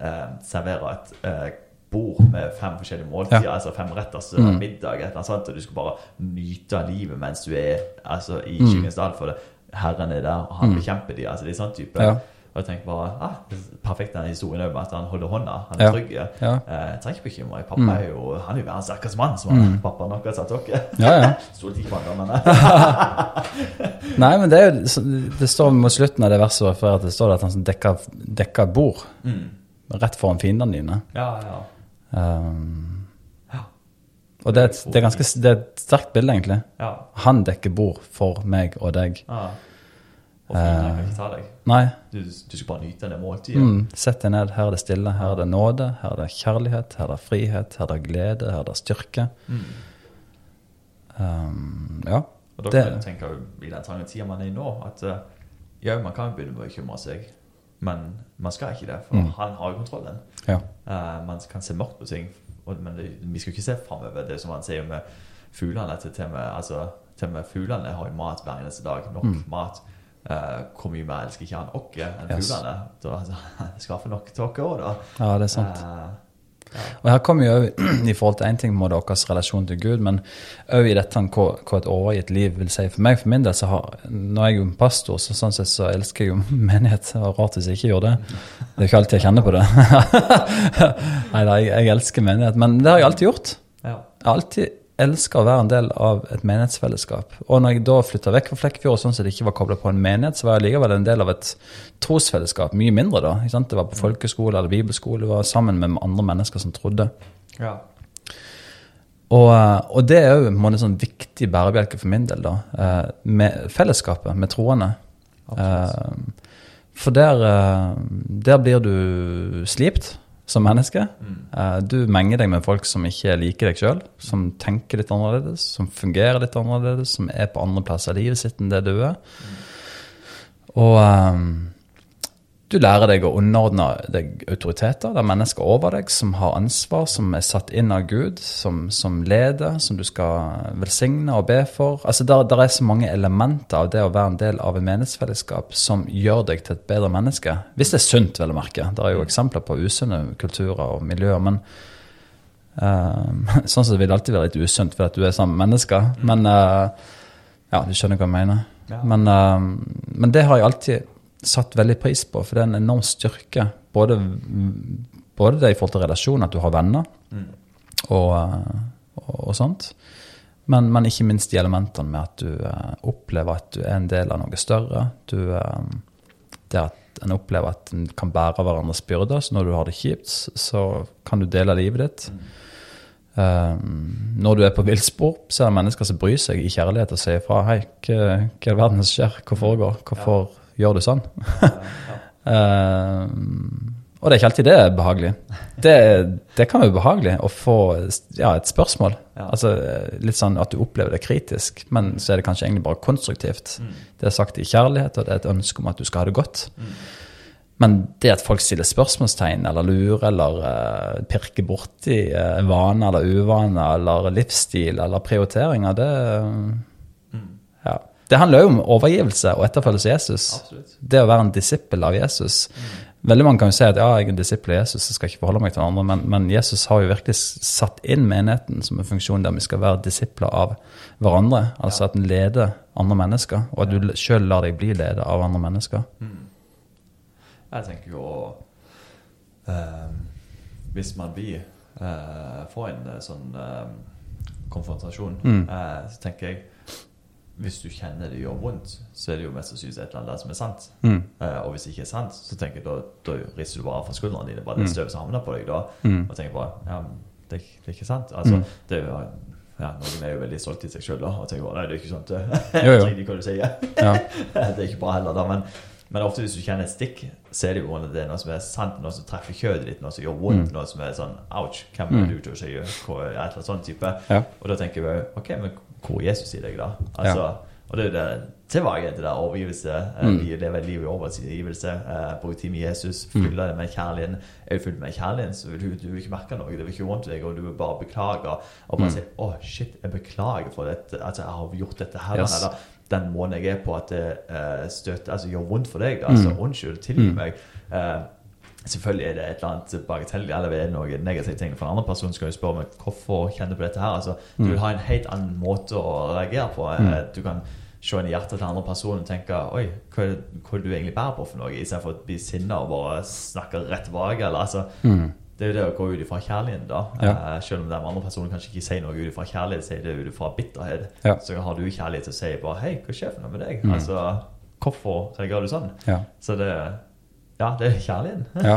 eh, servere et eh, bord med fem forskjellige måltider, Ja. altså fem retters Mm. middag, eller sånt, og du skal bare nyte av livet mens du er altså, i Mm. Skyggens dal, for det. Herren er der, og han Mm. bekjemper de, altså det er sånn type. Ja. Og jeg tenker bare, ah, er perfekt denne historien om at han holder hånda, han Ja. er trygg. Ja. Eh, Jeg trenger ikke bekymre meg. Pappa Mm. er jo han er jo verdens sterkeste mann, som Mm. pappa nok har sagt dere. ja, ja. Stoler ikke på andre, men Nei, men det er jo Det står mot slutten av det verset refererer til, det står at han dekker, dekker bord mm. rett foran fiendene dine. Ja, ja. Um, Ja. og det er, et, det, er ganske, det er et sterkt bilde, egentlig. ja. Han dekker bord for meg og deg. ja. Og fiendene kan ikke ta deg. Nei. Du, du skal bare nyte det måltidet. Mm, sett deg ned. Her er det stille. Her er det nåde. Her er det kjærlighet. Her er det frihet. Her er det glede. Her er det styrke. Mm. Um, ja. Og da Det- kan jeg tenke i den trange tida man er i nå, at eh, ja, man kan begynne med å bekymre seg, men man skal ikke det, for Mm. han har jo kontrollen. Ja. Uh, man kan se mørkt på ting, men det, vi skal ikke se framover. Det som han sier med fuglene. Til, til, med, altså, til med fuglene har jo mat hver eneste dag. Nok Mm. mat. Eh, hvor mye mer elsker ikke han oss enn Yes. fuglene? Da altså, skaffer nok til oss òg, da. Ja, det er sant. Eh, Og her kommer jo også, i forhold til én ting med deres relasjon til Gud, men òg i dette hva, hva et overgitt liv vil si. For meg, for min del, så har Når jeg er jo pastor, så sånn sett så elsker jeg jo menighet. Det var rart hvis jeg ikke gjør det. Det er ikke alltid jeg kjenner på det. Nei da, jeg, jeg elsker menighet. Men det har jeg alltid gjort. ja. Jeg har alltid elska å være en del av et menighetsfellesskap. Og når jeg da flytta vekk fra Flekkefjord, sånn det ikke var kobla på en menighet, så var jeg likevel en del av et trosfellesskap. Mye mindre, da. Ikke sant? Det var på folkeskole eller bibelskole. Var sammen med andre mennesker som trodde. ja. Og, eh, og det er jo en sånn viktig bærebjelke for min del, da. eh, Med fellesskapet, med troende. Absolutt. Eh, For der, der blir du slipt som menneske. Mm. Eh, Du menger deg med folk som ikke liker deg sjøl, som tenker litt annerledes, som fungerer litt annerledes, som er på andre plasser i livet sitt enn det du er. Og eh, du lærer deg å underordne deg autoriteter. Det er mennesker over deg som har ansvar, som er satt inn av Gud, som, som leder, som du skal velsigne og be for. Altså, der, der er så mange elementer av det å være en del av et menighetsfellesskap som gjør deg til et bedre menneske. Hvis det er sunt, vel å merke. Det er jo eksempler på usunne kulturer og miljøer. men uh, Sånn vil det alltid være litt usunt fordi du er sammen med mennesker. Men uh, ja, du skjønner hva jeg mener. Ja. Men, uh, men det har jeg alltid satt veldig pris på, for det er en enorm styrke. Både, både det i forhold til relasjon, at du har venner, Mm. og, og, og sånt. Men, men ikke minst de elementene med at du eh, opplever at du er en del av noe større. Du, eh, det at en opplever at en kan bære hverandres byrder. Så når du har det kjipt, så kan du dele livet ditt. Eh, når du er på villspor, så er det mennesker som bryr seg i kjærlighet og sier fra. Hei, hva, hva er verden som skjer? Hva foregår? Hvorfor gjør du sånn? uh, og det er ikke alltid det er behagelig. Det, det kan være behagelig å få ja, et spørsmål. Ja. Altså Litt sånn at du opplever det kritisk, men så er det kanskje egentlig bare konstruktivt. Mm. Det er sagt i kjærlighet, og det er et ønske om at du skal ha det godt. Men det at folk stiller spørsmålstegn eller lurer eller uh, pirker borti uh, vaner eller uvaner eller livsstil eller prioriteringer, det Mm. Ja. Det handler jo om overgivelse og etterfølgelse av Jesus. Absolutt. Det å være en disippel av Jesus. Veldig mange kan jo si at ja, jeg er en disippel av Jesus, jeg skal ikke forholde meg til andre, men, men Jesus har jo virkelig satt inn menigheten som en funksjon der vi skal være disipler av hverandre. Altså at en leder andre mennesker, og at du sjøl lar deg bli ledet av andre mennesker. Jeg tenker jo uh, Hvis man blir uh, får en eh, sånn uh, konfrontasjon, Mm. eh, så tenker jeg Hvis du kjenner det gjør vondt, så er det jo mest sannsynlig et eller annet som er sant. Mm. Uh, og hvis det ikke er sant, så tenker jeg da, da rister du bare av fra skuldrene dine. Bare det Mm. støvet som havner på deg da. Mm. Og tenker bare ja, det, det er ikke sant. Altså, Mm. det er jo ja, Noen er jo veldig stolte i seg sjøl og tenker bare, nei, det er ikke sant. det. Jo, jo. Hva du sier. Ja. det er ikke bra heller, da. Men, men ofte hvis du kjenner et stikk, så er det jo det er noe som er sant, noe som treffer kjødet ditt, noe som gjør vondt, Mm. noe som er sånn ouch, hvem er Mm. du til å si hva, et eller annet sånn type. Ja. Og da tenker jeg ok, men hvor Jesus i deg, da? Altså, Og det er det tilbake til det overgivelse. eh, Mm. vi Leve et liv i overgivelse. Eh, Bruke tid med Jesus. Mm. Fylle det med kjærligheten. Er du fylt med kjærligheten, så vil du, du vil ikke merke noe. Det vil ikke vondt i deg, og du vil bare beklage. Og bare Mm. si 'Å, shit, jeg beklager for dette. Altså, jeg har gjort dette her.' Yes. Eller den måneden jeg er på at det uh, støter, altså, gjør vondt for deg. Altså, Mm. unnskyld, tilgi Mm. meg. Eh, Selvfølgelig er det et eller annet bagatell eller er det noe negative ting for en annen person. skal du spørre meg hvorfor kjenner på dette her. Altså, du Mm. vil ha en helt annen måte å reagere på. Mm. Eh, Du kan se inn i hjertet til andre personen og tenke Oi, hva er, hva du egentlig bærer på for noe? Istedenfor å bli sinna og bare snakke rett tilbake. Eller, altså, Mm. det er jo det å gå ut ifra kjærligheten, da. Ja. Eh, selv om den andre personen kanskje ikke sier noe ut ifra kjærlighet, sier det ut ifra bitterhet. Ja. Så har du kjærlighet til å si bare Hei, hva skjer for noe med deg? Mm. Altså, hvorfor reagerer du sånn? Ja. Så det Ja, det er kjærligheten. Ja.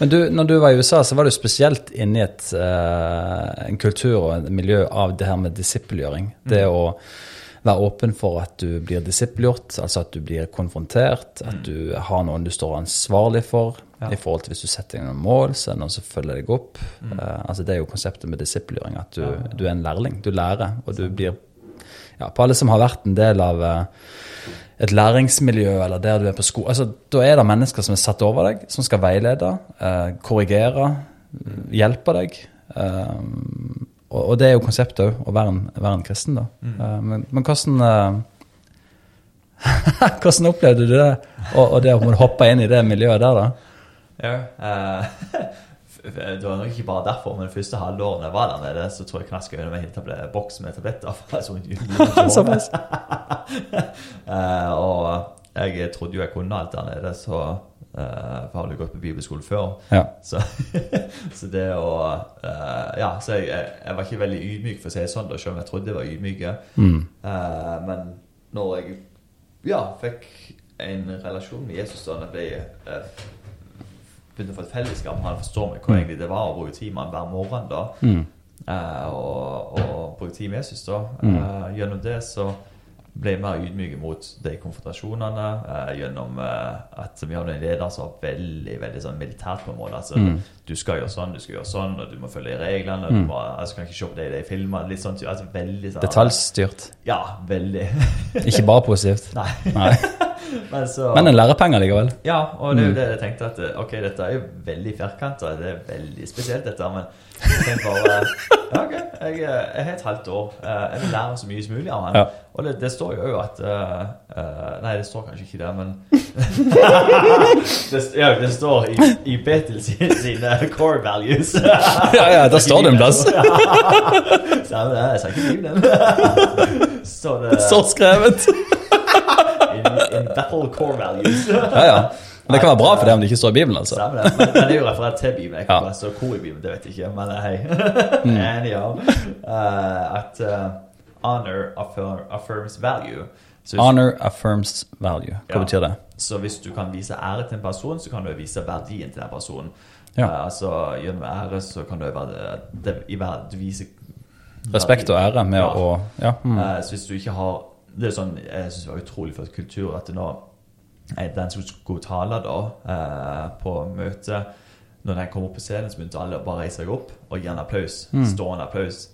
Men du, når du var i USA, så var du spesielt inne i et, uh, en kultur og et miljø av det her med disippelgjøring. Det å være åpen for at du blir disippelgjort, altså at du blir konfrontert, at du har noen du står ansvarlig for. Ja. I forhold til Hvis du setter deg noen mål, så er det noen som følger deg opp. Eh, altså Det er jo konseptet med disippelgjøring, at du, Ja. du er en lærling. Du lærer, og du blir ja, På alle som har vært en del av eh, et læringsmiljø, eller der du er på sko... Altså, da er det mennesker som er satt over deg, som skal veilede, eh, korrigere, hjelpe deg. Eh, og, og det er jo konseptet òg, å være en, være en kristen, da. Mm. Eh, men, men hvordan eh, Hvordan opplevde du det? Og, og det å hoppe inn i det miljøet der, da? Ja, eh, det var nok ikke bare derfor, men første halvåret jeg var der nede, så tror jeg knask øynene med en boks med tabletter. Såpass. Eh, og jeg trodde jo jeg kunne alt der nede, så uh, for jeg du gått på bibelskole før. Ja. Så, så det å eh, Ja, så jeg, jeg, var ikke veldig ydmyk, for å si det sånn, selv om jeg trodde jeg var ydmyk. Mm. Men når jeg ja, fikk en relasjon med Jesus da jeg ble begynte å få et fellesskap med han forstår meg hvor Mm. egentlig det var å bruke tid med han hver morgen da Mm. uh, og, og bruke tid med Jesus da Mm. Eh, gjennom det så ble jeg mer ydmyk mot de konfrontasjonene Uh, gjennom at vi hadde en leder som var veldig veldig sånn militært på en måte altså, Mm. du skal gjøre sånn, du skal gjøre sånn og du må følge reglene og Mm. du må, altså, kan ikke se på det i de filmene litt sånn, altså, veldig sånn Detaljstyrt. ja, veldig Ikke bare positivt. Nei. Nei. Men, så, Men en lærepenger likevel. ja, og det er jo Mm. det jeg tenkte at eh, Ok, dette er jo veldig firkanta, det er veldig spesielt, dette, men jeg tenkte bare Ja, ok, jeg, jeg har et halvt år. eh, Jeg vil lære så mye som mulig av han. Ja. Og det, det står jo at eh, eh, Nei, det står kanskje ikke det, men det, Ja, det står i, i Betel sine, sine core values. Ja, ja, der står det en plass. Så jeg, sa ikke Bibelen. Så det Så skrevet. In, in core values. Ja, ja. Men det kan være bra for det om det ikke står i Bibelen, altså. Stemmer det. Men, men det er jo referert til Bibelen. Jeg kan Ja. stå hvor i Bibelen, det vet jeg ikke. Men eh, hei. Mm. Anyhow. Uh, at uh, honor affir affirms value. Honor affirms value. Hva Ja. betyr det? så hvis du kan vise ære til en person, så kan du vise verdien til den personen. Ja. Uh, altså Gjennom ære så kan du, det, i verd, du vise Respekt og ære med Ja. å Ja. Mm. Eh, så hvis du ikke har Det er sånn, Jeg syns det var utrolig flott kultur at når den som skulle tale da eh, på møtet Når den kom opp på scenen, så begynte alle å bare reise seg opp og gi en applaus. Mm. Stående applaus.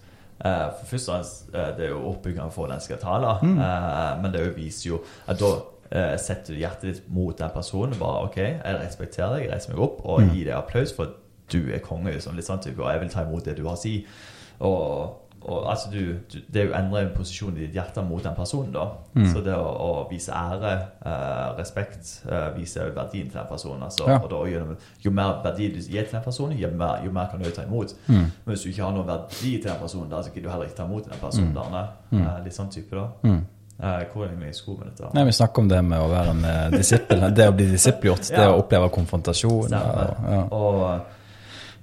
Eh, for først og fremst, eh, Det er jo oppbyggende for den skal tale, Mm. eh, men det er viser jo at da setter du hjertet ditt mot den personen. Bare OK, jeg respekterer deg, jeg reiser meg opp og Mm. gir deg applaus for du er konge. Liksom, litt sånn type, og jeg vil ta imot det du har å si. Og, og altså du, du, Det er jo å endre posisjon i ditt hjerte mot den personen. da Mm. Så det å, å vise ære, eh, respekt, eh, vise verdien til den personen. Altså, Ja. og da, jo, jo mer verdi du gir til den personen, jo mer, jo mer kan du ta imot. Mm. Men hvis du ikke har noen verdi til den personen, da så kan du heller ikke ta imot den personen. Mm. der. Mm. Eh, litt sånn type, da. Mm. Eh, hvor er vi i sko med dette? Nei, Vi snakker om det med å være en eh, disippel. Det å bli disippelgjort. Det å oppleve konfrontasjon. Og, ja. Og,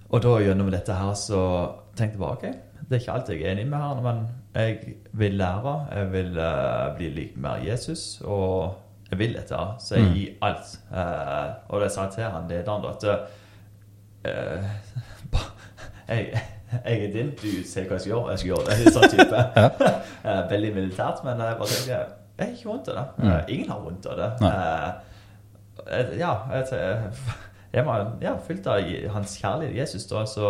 og da gjennom dette her så tenkte jeg bare ok, det er ikke alt jeg er enig med her, men jeg vil lære. Jeg vil uh, bli lik mer Jesus, og jeg vil dette. Så jeg Mm. gir alt. Uh, og det sa jeg til han lederen at uh, jeg, jeg er din, du ser hva jeg skal gjøre, jeg skal gjøre det. Sånn type. Veldig militært, men jeg bare tenker jeg har ikke vondt av det. Mm. Ingen har vondt av det. Nei. Eh, jeg, ja, jeg, jeg, jeg, jeg, jeg, ja, fylt av hans kjærlighet, Jesus, da, så,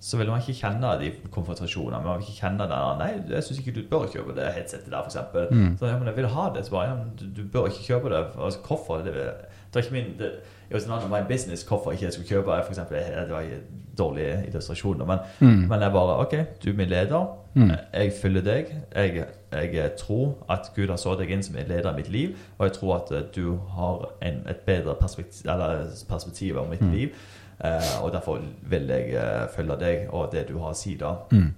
så vil man ikke kjenne de konfrontasjonene. Man vil ikke kjenne den Nei, jeg syns ikke du bør kjøpe det headsetet der, f.eks. Mm. Så ja, men jeg vil ha det. Så bare, ja, du, du bør ikke kjøpe det. Altså, hvorfor? Det, det var ikke min det, it was none of my business hvorfor ikke jeg skulle kjøpe det. For eksempel, det var dårlige illustrasjoner. men, Mm. men jeg bare OK, du er min leder. Mm. Jeg følger deg. Jeg, jeg tror at Gud har så deg inn som en leder i mitt liv, og jeg tror at eh, du har en, et bedre perspektiv, eller perspektiv om mitt Mm. liv. Eh, og derfor vil jeg eh, følge deg og det du har å si da. Mm.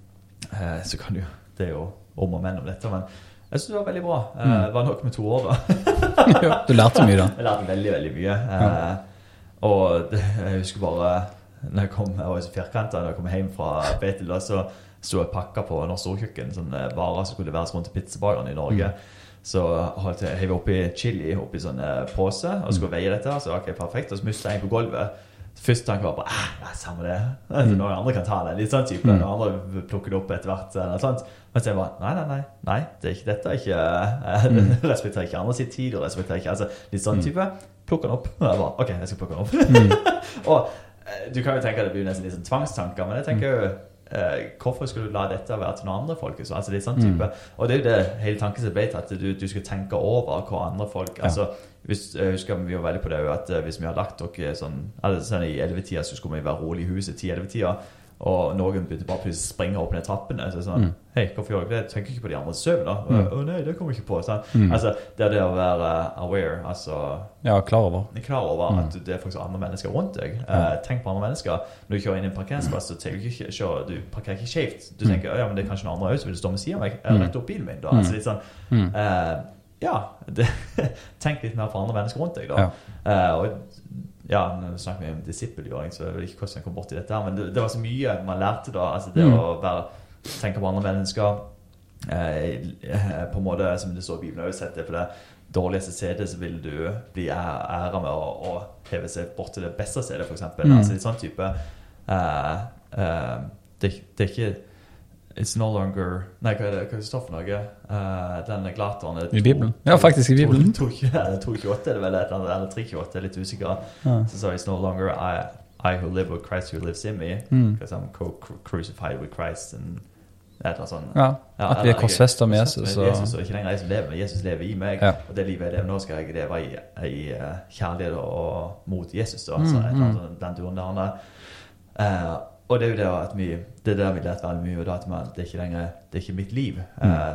Eh, så kan du Det er jo om og men om dette, men jeg syns det var veldig bra. Eh, Mm. Det var nok med to år, da. Ja, du lærte mye, da. Jeg lærte veldig, veldig mye. Eh, og jeg husker bare når jeg kom jeg var så firkanta da jeg kom hjem fra Betel, så sto jeg pakka på Norsk Storkjøkken sånne varer som skulle leveres rundt til pizzabakerne i Norge. Så holdt jeg oppi chili oppi sånn pose og skulle veie dette. Så ok, perfekt, og så mista jeg en på gulvet. Første tanke var bare ah, ja, samme det. Altså, noen andre kan ta det. Litt sånn type. Mm. Noen andre plukker det opp etter hvert. Eller sånt. Mens jeg bare nei, nei, nei. nei det er ikke dette. er Ikke, eh, Mm. respekterer ikke andre sin tid. og respekterer ikke, altså Litt sånn Mm. type. Plukker den opp. Og jeg bare, ok, jeg skal plukke den opp. og eh, du kan jo tenke at det blir nesten litt sånn tvangstanker, men jeg tenker jo eh, Hvorfor skulle du la dette være til noen andre folk? Så, altså er sånn type. Og det er jo det hele tanken som ble til, at du, du skal tenke over hva andre folk Ja. altså hvis, jeg husker Vi var veldig på det at eh, hvis vi har lagt dere sånn, altså, sånn I ellevetida så skulle vi være rolig i huset 10-11-tida. Og noen begynte bare plutselig å springe opp ned trappene. Så sånn, Mm. Hei, hvorfor gjør jeg det? Tenker ikke på de andre sover, da? Mm. Å nei, det kommer jeg ikke på. Sånn. Mm. Altså, det er det å være aware, altså Ja, klar over. klar over Mm. at det er faktisk andre mennesker rundt deg. Eh, tenk på andre mennesker. Når du kjører inn i en parkeringsplass, så tenker du ikke kjøre, du parkerer ikke skjevt. Du Mm. tenker ja, men det er kanskje noen andre også som vil stå ved siden av meg. Rett Mm. opp bilen min. da. Mm. Altså litt sånn Mm. eh, Ja. Det, tenk litt mer på andre mennesker rundt deg, da. Ja. Eh, og ja, nå snakker vi om disippelgjøring, så jeg vet ikke hvordan jeg kom borti dette. her, Men det, det var så mye man lærte da. altså Det Mm. å bare tenke på andre mennesker. Eh, på en måte, som det står i Bibelen, sett det. For det dårligste stedet så vil du bli æra med å, å heve seg bort til det beste stedet, f.eks. Mm. Altså litt sånn type eh, eh, det, det er ikke It's no longer Nei, hva er det hva er det står for noe? Uh, den glateren er I Bibelen? Ja, faktisk i Bibelen. 228 er det vel, eller annet, eller 328, jeg er litt usikker. Ja. Så sa It's no longer I, I who live, with Christ who lives in me. Mm. Because I'm co-crucified with Christ. And, et eller annet ja. Ja, At vi er korsfesta med Jesus. Og, Jesus, og ikke lenger jeg som lever, men Jesus lever i meg. Ja. Og det livet jeg lever nå, skal jeg leve i, i eh, kjærlighet og mot Jesus. Da, Mm, så et eller annet mm. den turen der. Eh, og det er jo det at vi Det er det vi lærte veldig mye. Og da at man, det er ikke lenger Det er ikke mitt liv. Eh,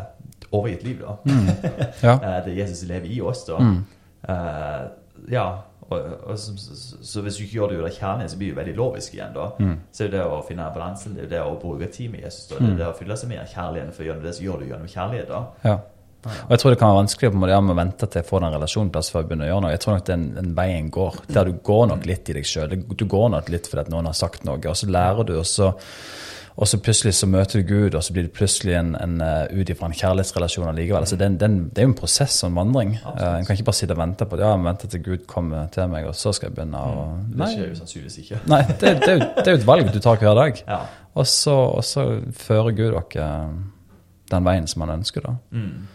overgitt liv, da. mm. Ja. Eh, det er Jesus som lever i oss, da. Mm. Eh, ja. Og, og, så, så, så hvis du ikke gjør det ut av kjærlighet, så blir det jo veldig lovisk igjen, da. Mm. Så er det det å finne balansen, det er det å bruke tid med Jesus. Da. Det Mm. er det å fylle seg med kjærligheten, for gjennom det så gjør du gjennom kjærlighet. da. ja. Og jeg tror det kan være vanskelig på en måte, ja, å vente til jeg får den relasjonen plass før jeg begynner å gjøre noe. Jeg tror nok den, den veien går, der du går nok litt i deg sjøl. Du går nok litt fordi at noen har sagt noe, og så lærer du, og så, og så plutselig så møter du Gud, og så blir det plutselig en, en uh, ut ifra en kjærlighetsrelasjon allikevel. Altså den, den, det er jo en prosess og en vandring. Absolutt. Uh, en kan ikke bare sitte og vente på at ja, vente til Gud kommer til meg, og så skal jeg begynne. Og, Det skjer jo sannsynligvis ikke. nei det, det, er jo, det er jo et valg du tar hver dag. Ja. Og så, og så fører Gud dere den veien som han ønsker, da. Mm.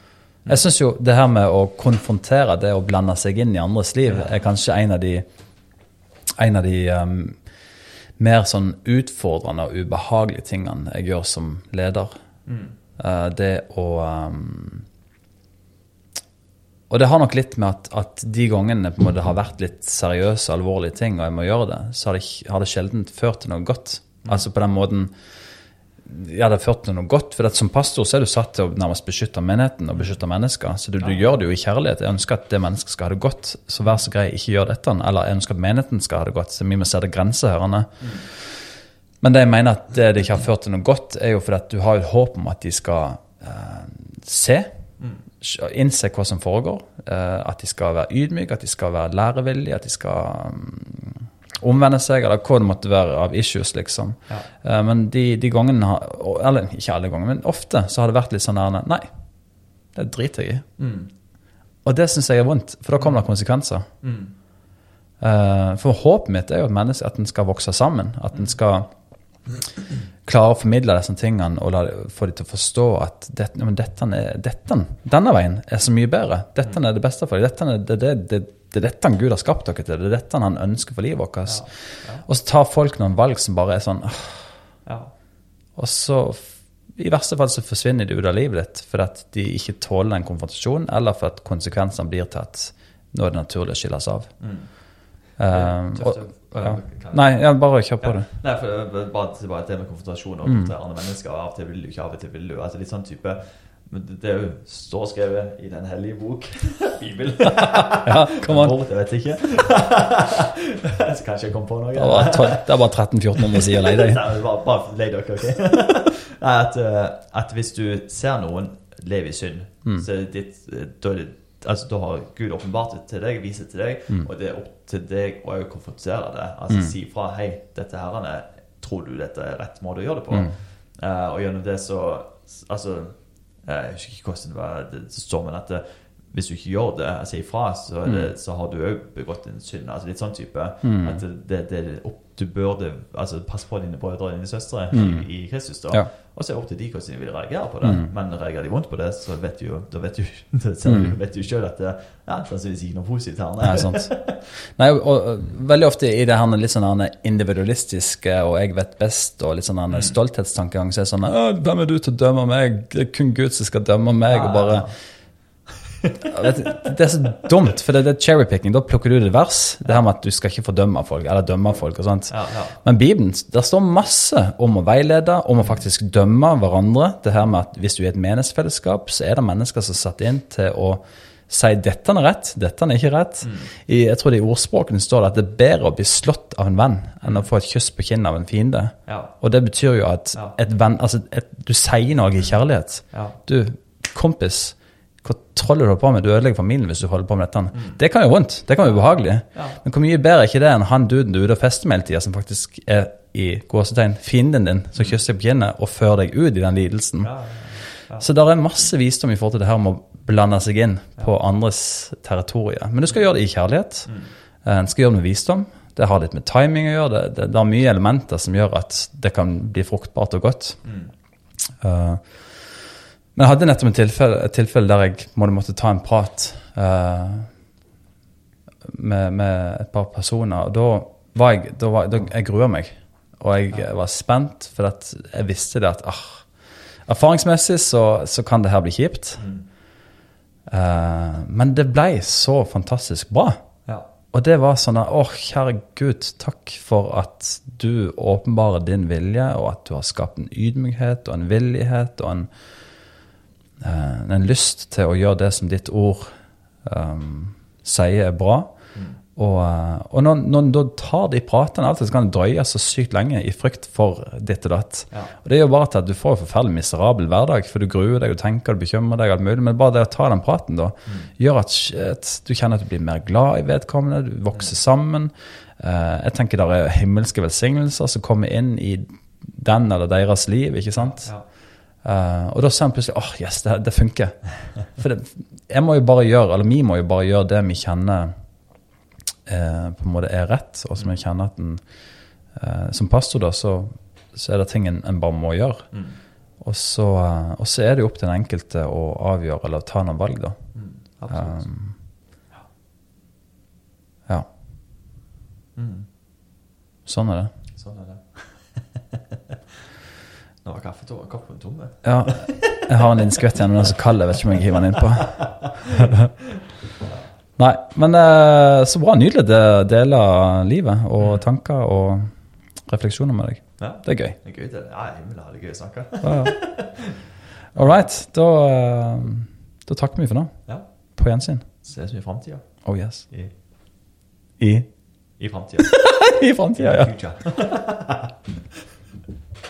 Jeg syns jo det her med å konfrontere, det å blande seg inn i andres liv, er kanskje en av de, en av de um, mer sånn utfordrende og ubehagelige tingene jeg gjør som leder. Mm. Uh, det å um, Og det har nok litt med at, at de gangene måte har vært litt seriøse, alvorlige ting, og jeg må gjøre det, så har det, har det sjelden ført til noe godt. Altså på den måten ja, det har ført til noe godt. For som pastor så er du satt til å nærmest beskytte menigheten og beskytte mennesker. Så du, du gjør det jo i kjærlighet. Jeg ønsker at det mennesket skal ha det godt. Så vær så grei, ikke gjør dette. Eller jeg ønsker at menigheten skal ha det godt. Så vi må sette grenser her. Anne. Men det jeg mener at det, det ikke har ført til noe godt, er jo fordi at du har et håp om at de skal eh, se, innse hva som foregår. eh, at de skal være ydmyke, at de skal være lærevillige, at de skal mm, omvende seg, eller hva det måtte være av issues, liksom. Ja. Eh, Men de, de gangene Eller ikke alle ganger, men ofte så har det vært litt sånn der Nei, det driter jeg i. Mm. Og det syns jeg er vondt, for da kommer det konsekvenser. Mm. Eh, For håpet mitt er jo at mennesket at en skal vokse sammen. At en skal klare å formidle disse tingene og la, få dem til å forstå at men dette dette, denne veien er så mye bedre. Dette er det beste for dem. Dette er, det, det, det, det er dette Gud har skapt dere til. Det er dette han ønsker for livet vårt. Ja. Og så tar folk noen valg som bare er sånn Ja. Og så i verste fall så forsvinner de ut av livet ditt fordi at de ikke tåler en konfrontasjon, eller for at konsekvensene blir til at nå er det naturlig å skilles av. Mm. Um, og, ja. Nei, ja, bare kjør på Ja. det. Nei, for er bare til det med konfrontasjon og Mm. andre mennesker. Av og til vil du ikke, av og til vil du. Altså litt sånn type men det- Det er jo står skrevet i Den hellige bok, Bibelen. Ja, kom an. Hvor, det vet jeg ikke. Så kanskje jeg kom på noe. Det var, tolv- det var 1300-1400 sider lei deg. Nei, men bare, bare lei dere, ok? At, eh, at hvis du ser noen leve i synd, Mm. så er ditt, eh, da, er altså, da har Gud åpenbart det til deg, viser til deg, Mm. og det er opp til deg å konfrontere det. Altså Mm. si fra Hei, dette herrene, tror du dette er rett måte å gjøre det på? Eh, og gjennom det så Altså, jeg husker ikke hvordan det var det står, men at det, hvis du ikke gjør det, altså ifra, så, det, så har du òg begått en synd. Altså litt sånn type. Mm. At det, det, det du burde altså passe på dine brødre og dine søstre Mm. i, i Kristus. da Ja. Og så er det opp til de hvordan de vil reagere på det. Mm. Men reagerer de vondt på det, så vet du jo da vet du, da Mm. vet du selv at det ja, sannsynligvis ikke noe positivt her. Nei, sant. Nei, og, og veldig ofte i det her litt sånn individualistiske og 'jeg vet best' og litt sånn Mm. stolthetstankegang, så er det sånn 'Hvem er du til å dømme meg? Det er kun Gud som skal dømme meg.' og bare du, Det er så dumt, for det, det er cherrypicking. Da plukker du ut et vers. Det her med at du skal ikke fordømme folk, eller dømme folk og sånt. Ja, ja. Men Bibelen, der står masse om å veilede, om å faktisk dømme hverandre. Det her med at hvis du er i et menighetsfellesskap, så er det mennesker som er satt inn til å si dette er rett, dette er ikke rett. I, jeg tror det i ordspråkene står det at det er bedre å bli slått av en venn enn å få et kyss på kinnet av en fiende. Ja. Og det betyr jo at venn, altså et, du sier noe i kjærlighet. Du, kompis, hva troller du holder på med? Du ødelegger familien hvis du holder på med dette. Det kan jo vondt, det kan være ubehagelig. Mm. Ja. Men hvor mye bedre er ikke det enn han duden du er ute og fester med hele tida, som faktisk er i gåsetegn fienden din, som kysser deg på kinnet og fører deg ut i den lidelsen. Ja, Så det er masse visdom i forhold til det her med å blande seg inn på andres territorier. Men du skal gjøre det i kjærlighet. Mm. En skal gjøre det med visdom. Det har litt med timing å gjøre. Det, det, det er mye elementer som gjør at det kan bli fruktbart og godt. Mm. Eh, men jeg hadde nettopp et tilfelle, et tilfelle der jeg måtte, måtte ta en prat eh, med, med et par personer. Og da var jeg, da var, da, jeg grua meg. Og jeg var spent, for jeg visste det at ah, erfaringsmessig så, så kan det her bli kjipt. Mm. Eh, men det ble så fantastisk bra. Ja. Og det var sånn at, åh, kjære Gud, takk for at du åpenbarer din vilje, og at du har skapt en ydmykhet og en villighet og en, en lyst til å gjøre det som ditt ord um, sier er bra. Og, eh, og når, når da tar de pratene, alltid, så kan det drøye så sykt lenge i frykt for ditt og datt. Ja. Og det gjør bare til at du får en forferdelig miserabel hverdag, for du gruer deg og tenker og bekymrer deg, alt mulig, men bare det å ta den praten da, gjør at, shit, du kjenner at du blir mer glad i vedkommende, du vokser sammen. Uh, jeg tenker det er himmelske velsignelser som kommer inn i den eller deres liv, ikke sant? Ja. Eh, og da sa han plutselig åh, yes, det, det funker. For det, jeg må jo bare gjøre, eller vi må jo bare gjøre det vi kjenner eh, på en måte er rett, og som jeg kjenner at en eh, Som pastor, da, så, så er det ting en, en bare må gjøre. Mm. Og så, eh, og så er det jo opp til den enkelte å avgjøre eller ta noen valg, da. Mm. Absolutt. Um, ja. Mm. Sånn er det. Nå var kaffekoppen tom. Ja, jeg har en liten skvett igjen, men den er så kald, jeg vet ikke om jeg hiver den innpå. Nei, men eh, så bra. Nydelig å dele livet og tanker og refleksjoner med deg. Ja. Det er gøy. Det er gøy, det. Ja, himmelig, det er gøy å snakke. Ja. All right. Da, eh, da takker vi for nå. Ja. På gjensyn. Ses vi i framtida. Oh yes. I, I, i framtida. I framtida, ja.